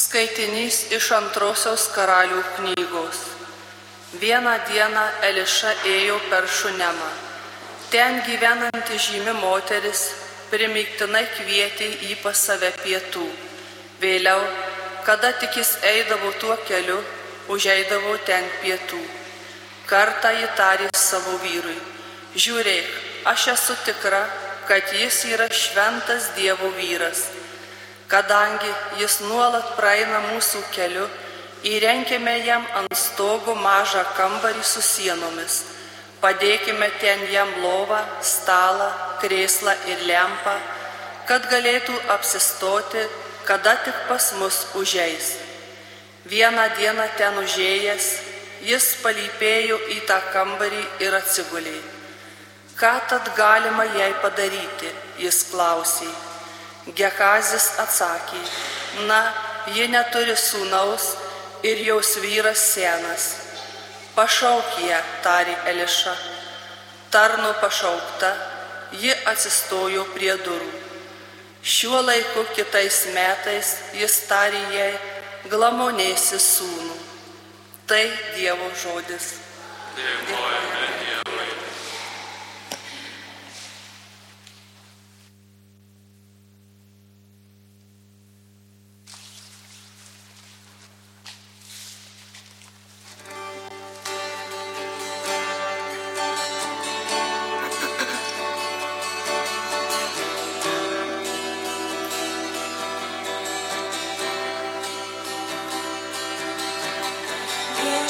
Skaitinys iš antrosios karalių knygos. Vieną dieną Eliša ėjo per Šunemą. Ten gyvenanti žymi moteris primiktinai kvietė jį pas save pietų. Vėliau, kada tik jis eidavo tuo keliu, užeidavo ten pietų. Kartą jį tarė savo vyrui. Žiūrėk, aš esu tikra, kad jis yra šventas Dievo vyras Kadangi jis nuolat praeina mūsų keliu, įrenkime jam ant stogo mažą kambarį su sienomis. Padėkime ten jam lovą, stalą, krėslą ir lempą, kad galėtų apsistoti, kada tik pas mus užeis. Vieną dieną ten užėjęs, jis palypėjo į tą kambarį ir atsigulė. Ką tad galima jai padaryti, jis klausė. Gekazis atsakė, na, ji neturi sūnaus ir jos vyras senas. Pašauk ją, tarė Eliša. Tarno pašaukta, ji atsistojo prie durų. Šiuo laiku kitais metais jis tarė jai, glamonėsi sūnų. Tai Dievo žodis. Dėkojame Dievui.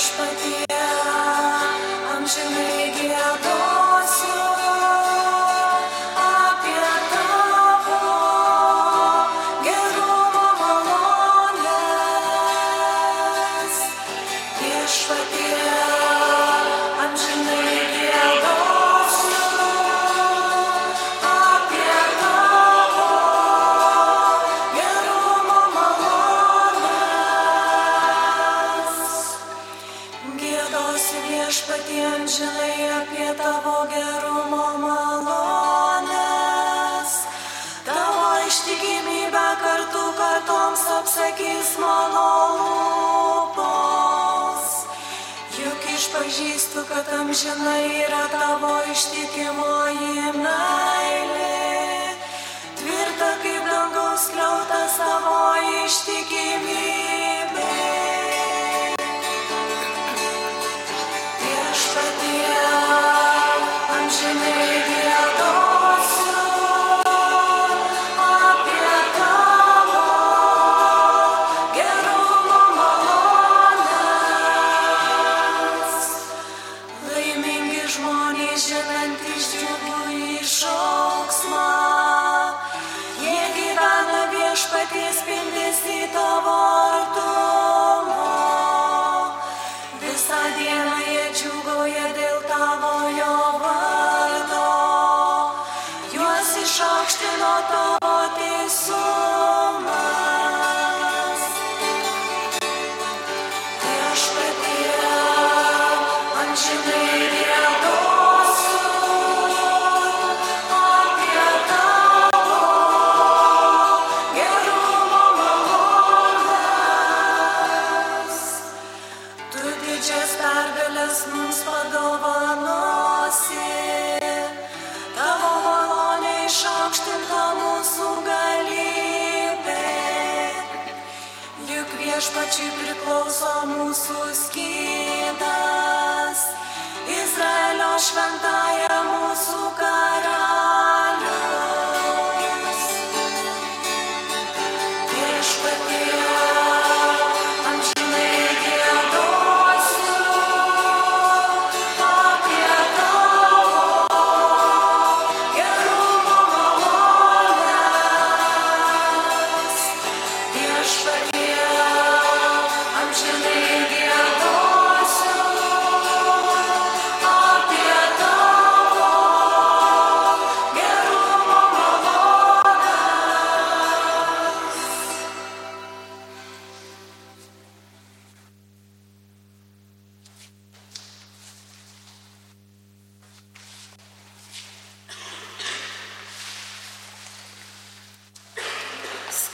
Viešpatie, amžinai giedosiu išpažįstu, kad amžinai yra tavo ištikimoji meilė. Tvirta kaip dangaus kliautas tavo ištikimybė.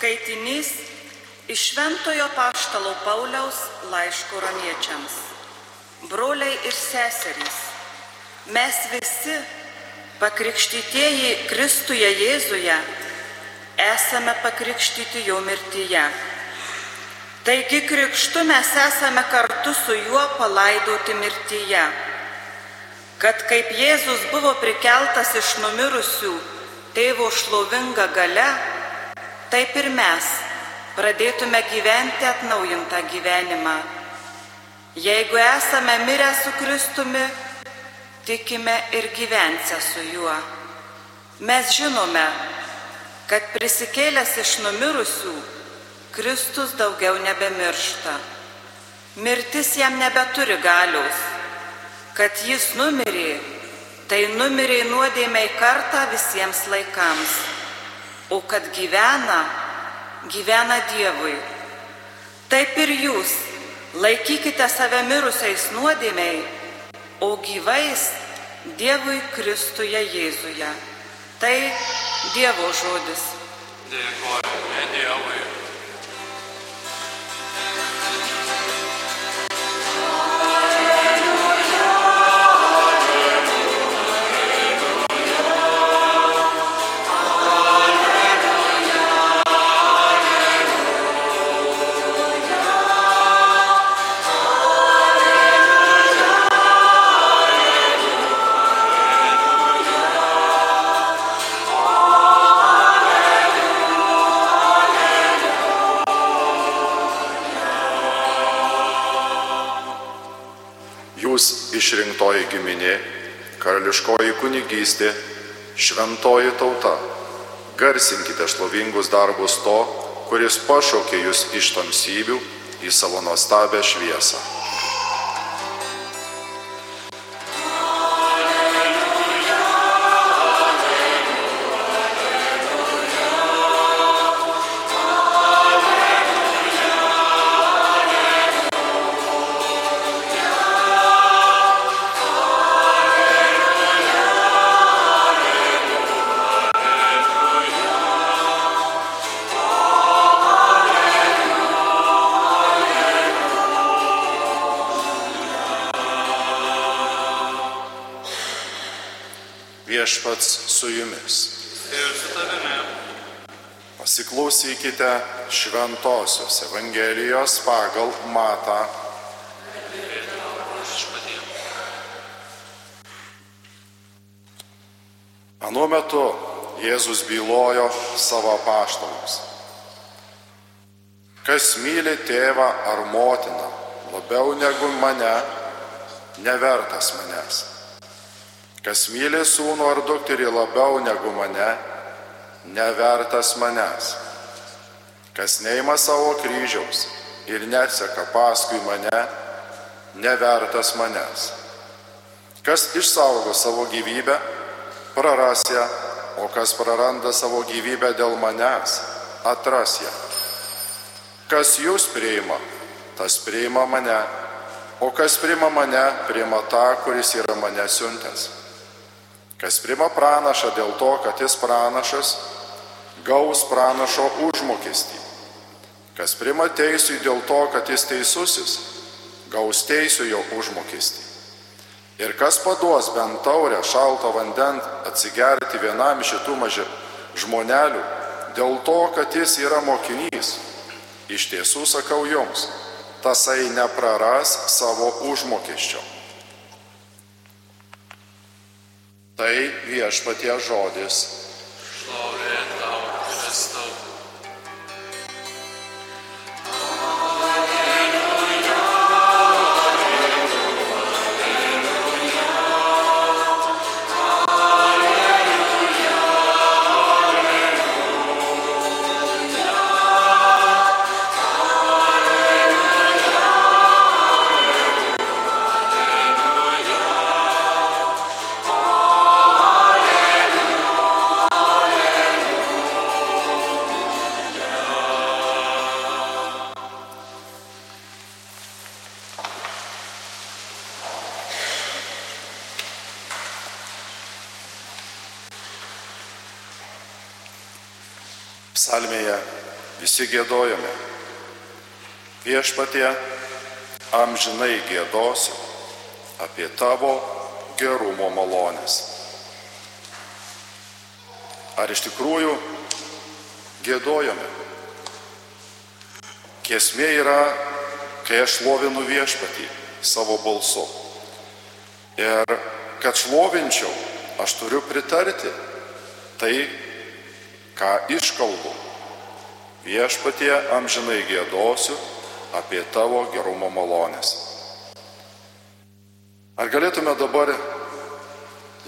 Skaitinys Iš Šventojo Paštalo Pauliaus laiško romiečiams. Broliai ir seserys, mes visi pakrikštytieji Kristuje Jėzuje esame pakrikštyti jo mirtyje. Taigi krikštu mes esame kartu su juo palaidoti mirtyje, kad kaip Jėzus buvo prikeltas iš numirusių tėvo šlovinga gale, taip ir mes pradėtume gyventi atnaujintą gyvenimą. Jeigu esame mirę su Kristumi, tikime ir gyvensę su juo. Mes žinome, kad prisikėlęs iš numirusių, Kristus daugiau nebemiršta. Mirtis jam nebeturi galios. Kad jis numirė, tai numirė nuodėmiai kartą visiems laikams. O kad gyvena, gyvena Dievui. Taip ir jūs laikykite save mirusiais nuodėmiai, o gyvais Dievui Kristuje Jėzuje. Tai Dievo žodis. Dėkojame Dievui. Giminė, karališkoji kunigystė, šventoji tauta. Garsinkite šlovingus darbus to, kuris pašaukė jūs iš tamsybių į savo nuostabę šviesą. Su jumis. Ir su tavimi. Pasiklausykite Šventojios Evangelijos pagal Matą. Anuo metu Jėzus bylojo savo paštalams. Kas myli tėvą ar motiną labiau negu mane, nevertas manęs. Kas myli sūnų ar dukterį labiau negu mane, nevertas manęs. Kas neima savo kryžiaus ir neseka paskui mane, nevertas manęs. Kas išsaugo savo gyvybę, praras ją, o kas praranda savo gyvybę dėl manęs, atras ją. Kas jūs priima, tas priima mane, o kas priima mane, priima tą, kuris yra mane siuntęs. Kas priima pranašą dėl to, kad jis pranašas, gaus pranašo užmokestį. Kas priima teisui dėl to, kad jis teisusis, gaus teisų jo užmokestį. Ir kas paduos bent taurę šalto vandens atsigerti vienam iš šitų maži žmonelių, dėl to, kad jis yra mokinys, iš tiesų sakau jums, tasai nepraras savo užmokesčio. Tai viešpatie žodis. Šlovė visi gėdojame. Viešpatie, amžinai gėdosiu apie tavo gerumo malonės. Ar iš tikrųjų gėdojame? Kiesmė yra, kai aš šlovinu viešpatį savo balsu. Ir kad šlovinčiau, aš turiu pritarti tai, ką iškalbu. Viešpatie amžinai gėdosiu apie tavo gerumo malonės. Ar galėtume dabar,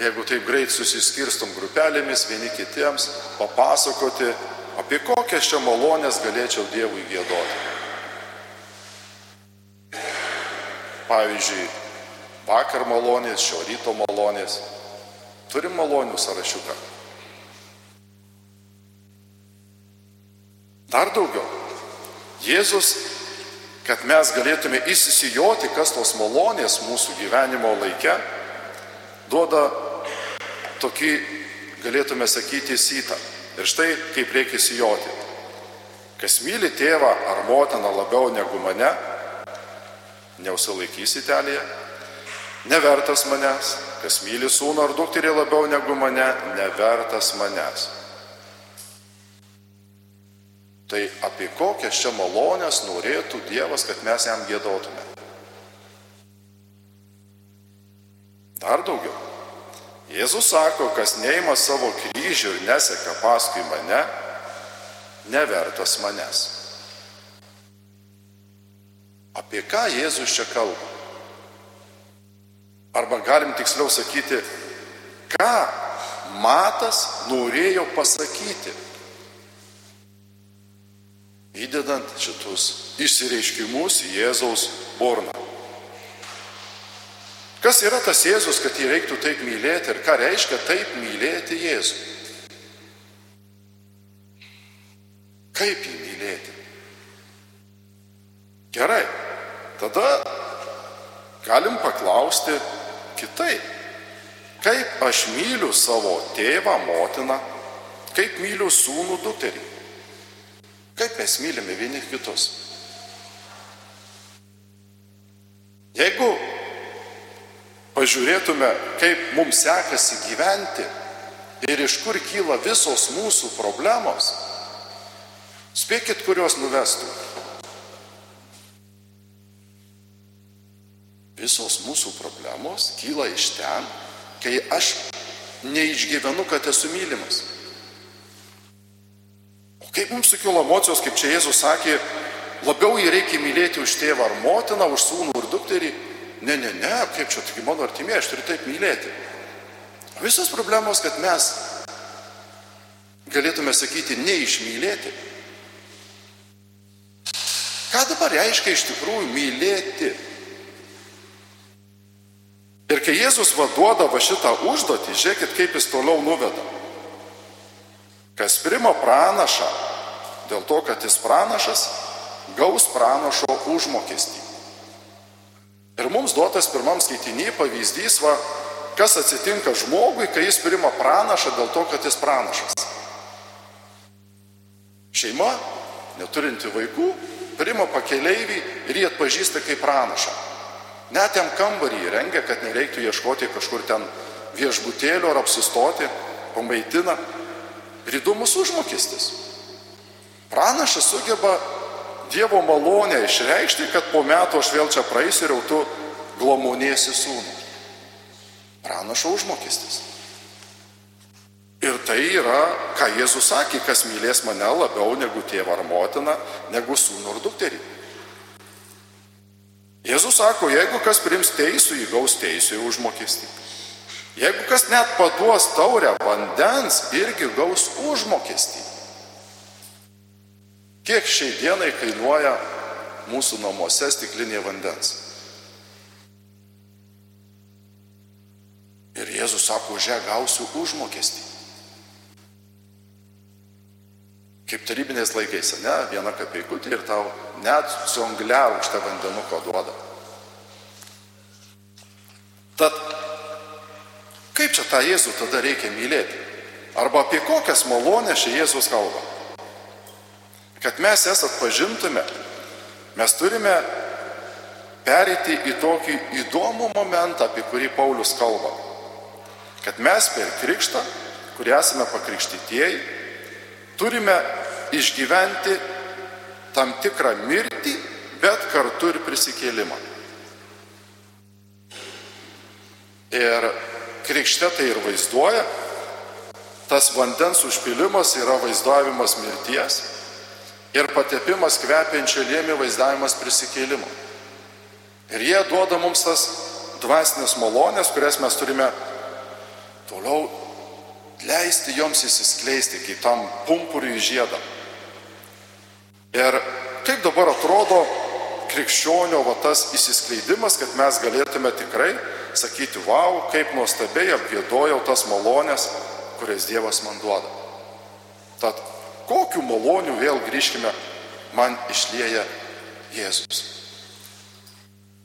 jeigu taip greit susiskirstum grupelėmis vieni kitiems, papasakoti, apie kokias čia malonės galėčiau Dievui gėdoti? Pavyzdžiui, vakar malonės, šio ryto malonės. Turim malonių sąrašiuką. Dar daugiau. Jėzus, kad mes galėtume įsisijoti, kas tos malonės mūsų gyvenimo laike, duoda tokį, galėtume sakyti, sytą. Ir štai kaip reikia įsijoti. Kas myli tėvą ar motiną labiau negu mane, neusilaikys itelėje, nevertas manęs, kas myli sūnų ar dukterį labiau negu mane, nevertas manęs. Tai apie kokias čia malonės norėtų Dievas, kad mes jam gėdotume. Dar daugiau. Jėzus sako, kas neima savo kryžių ir neseka paskui mane, nevertas manęs. Apie ką Jėzus čia kalba? Arba galim tiksliau sakyti, ką Matas norėjo pasakyti, įdedant šitus išsireiškimus į Jėzaus burną. Kas yra tas Jėzus, kad jį reiktų taip mylėti ir ką reiškia taip mylėti Jėzų? Kaip jį mylėti? Gerai, tada galim paklausti kitaip. Kaip aš myliu savo tėvą, motiną, kaip myliu sūnų dukterį. Kaip mes mylime vieni kitus. Jeigu pažiūrėtume, kaip mums sekasi gyventi ir iš kur kyla visos mūsų problemos, spėkit, kurios nuvestų. Visos mūsų problemos kyla iš ten, kai aš neišgyvenu, kad esu mylimas. Kaip mums sukilo emocijos, kaip čia Jėzus sakė, labiau jį reikia mylėti už tėvą ar motiną, už sūnų ir dukterį. Ne, ne, ne, kaip čia, taigi mano artimieji, aš turiu taip mylėti. Visos problemos, kad mes galėtume sakyti, neišmylėti. Ką dabar reiškia iš tikrųjų mylėti? Ir kai Jėzus vaduoda va šitą užduotį, žiūrėkit, kaip jis toliau nuveda. Kas prima pranašą, dėl to, kad jis pranašas, gaus pranašo užmokestį. Ir mums duotas pirmam skaitinį pavyzdys, va, kas atsitinka žmogui, kai jis prima pranašą dėl to, kad jis pranašas. Šeima, neturinti vaikų, prima pakeleivį ir jį atpažįsta kaip pranašą. Net jam kambarį įrengia, kad nereiktų ieškoti kažkur ten viešbutėlio ar apsistoti, pamaitina. Ir įdomus užmokestis. Pranašas sugeba Dievo malonę išreikšti, kad po metų aš vėl čia praeisiu ir jau tu glomonėsi sūnų. Pranašo užmokestis. Ir tai yra, ką Jėzus sakė, kas mylės mane labiau negu tėvą ar motiną, negu sūnų ar dukterį. Jėzus sako, jeigu kas priims teisų, įgaus teisų užmokestį. Jeigu kas net paduos taurę vandens, irgi gaus užmokestį. Kiek šiai dienai kainuoja mūsų namuose stiklinė vandens? Ir Jėzus sako, už ją gausiu užmokestį. Kaip tarybinės laikais, ne, viena kapeikutė ir tau net su angliarūkšte vandenuko duoda. Tad kaip čia tą Jėzų tada reikia mylėti? Arba apie kokias malonės čia Jėzus kalba? Kad mes jas atpažintume, Mes turime perėti į tokį įdomų momentą, apie kurį Paulius kalba. Kad mes per krikštą, kurie esame pakrikštytieji, turime išgyventi tam tikrą mirtį, bet kartu ir prisikėlimą. Ir krikšte tai ir vaizduoja, tas vandens užpilimas yra vaizdavimas mirties ir patepimas kvepiančio lėmė vaizdavimas prisikėlimo. Ir jie duoda mums tas dvasinės malonės, kurias mes turime toliau leisti joms įsiskleisti, kaip tam pumpuriui žiedą. Ir kaip dabar atrodo krikščionio va tas įsiskleidimas, kad mes galėtume tikrai sakyti, wow, kaip nuostabiai apgėdojau tas malonės, kurias Dievas man duoda. Tad kokiu maloniu vėl grįžkime, man išlieja Jėzus.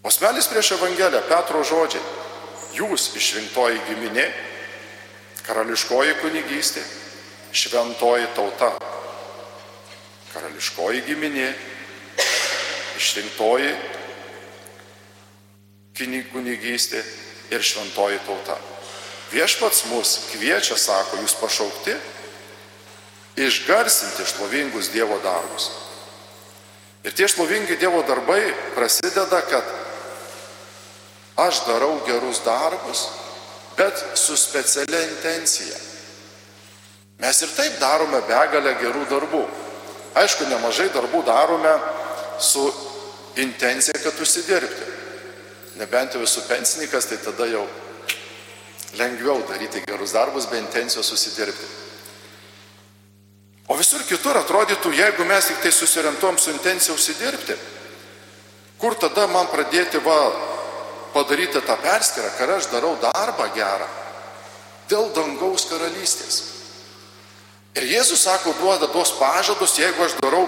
Osmelis prieš Evangeliją, Petro žodžiai, jūs išrinktoji giminė, karališkoji kunigystė, šventoji tauta. Karališkoji giminė, išrinktoji kunigystė ir šventoji tauta. Viešpats mus kviečia, sako, jūs pašaukti, išgarsinti šlovingus Dievo darbus. Ir tie šlovingi Dievo darbai prasideda, kad aš darau gerus darbus, bet su specialia intencija. Mes ir taip darome begalę gerų darbų. Aišku, nemažai darbų darome su intencija, kad užsidirbti. Nebent jau esu pensininkas, tai tada jau lengviau daryti gerus darbus be intencijos susidirbti. O visur kitur atrodytų, jeigu mes tik tai susirentuom su intencija užsidirbti, kur tada man pradėti va padaryti tą perskirą, kad aš darau darbą gerą dėl dangaus karalystės. Ir Jėzus sako, duoda tuos pažadus, jeigu aš darau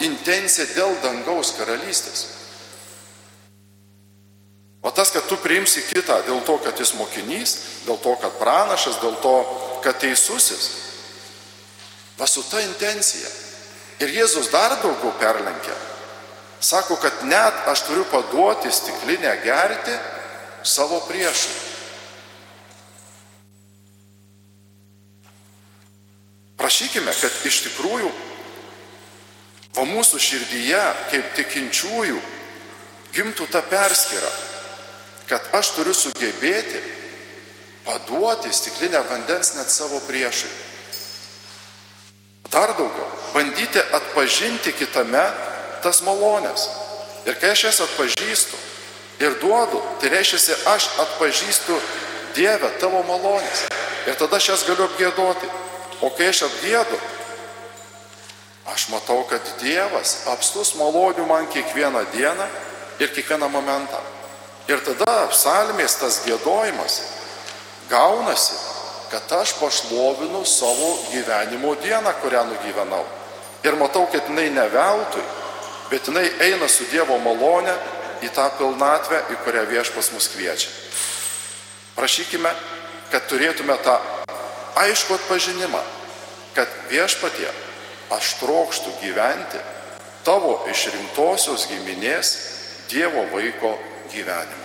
intenciją dėl dangaus karalystės. O tas, kad tu priimsi kitą dėl to, kad jis mokinys, dėl to, kad pranašas, dėl to, kad teisusis, va su ta intencija. Ir Jėzus dar daugiau perlenkia. Sako, kad net aš turiu paduoti stiklinę gerti savo priešui. Prašykime, kad iš tikrųjų va mūsų širdyje, kaip tikinčiųjų, gimtų ta perskyra, kad aš turiu sugebėti paduoti stiklinę vandens net savo priešui. Dar daugiau, bandyti atpažinti kitame tas malonės. Ir kai aš jas atpažįstu ir duodu, tai reiškia, aš atpažįstu Dievę tavo malonės. Ir tada aš jas galiu apgėdoti. O kai aš apgėdu, aš matau, kad Dievas apstus malonių man kiekvieną dieną ir kiekvieną momentą. Ir tada psalmės tas gėdojimas gaunasi, kad aš pašlovinu savo gyvenimo dieną, kurią nugyvenau. Ir matau, kad jinai ne veltui, bet jinai eina su Dievo malone į tą pilnatvę, į kurią viešpas mus kviečia. Prašykime, kad turėtume tą aišku atpažinimą, kad viešpatie aš trokštų gyventi tavo išrinktosios giminės Dievo vaiko gyvenimą.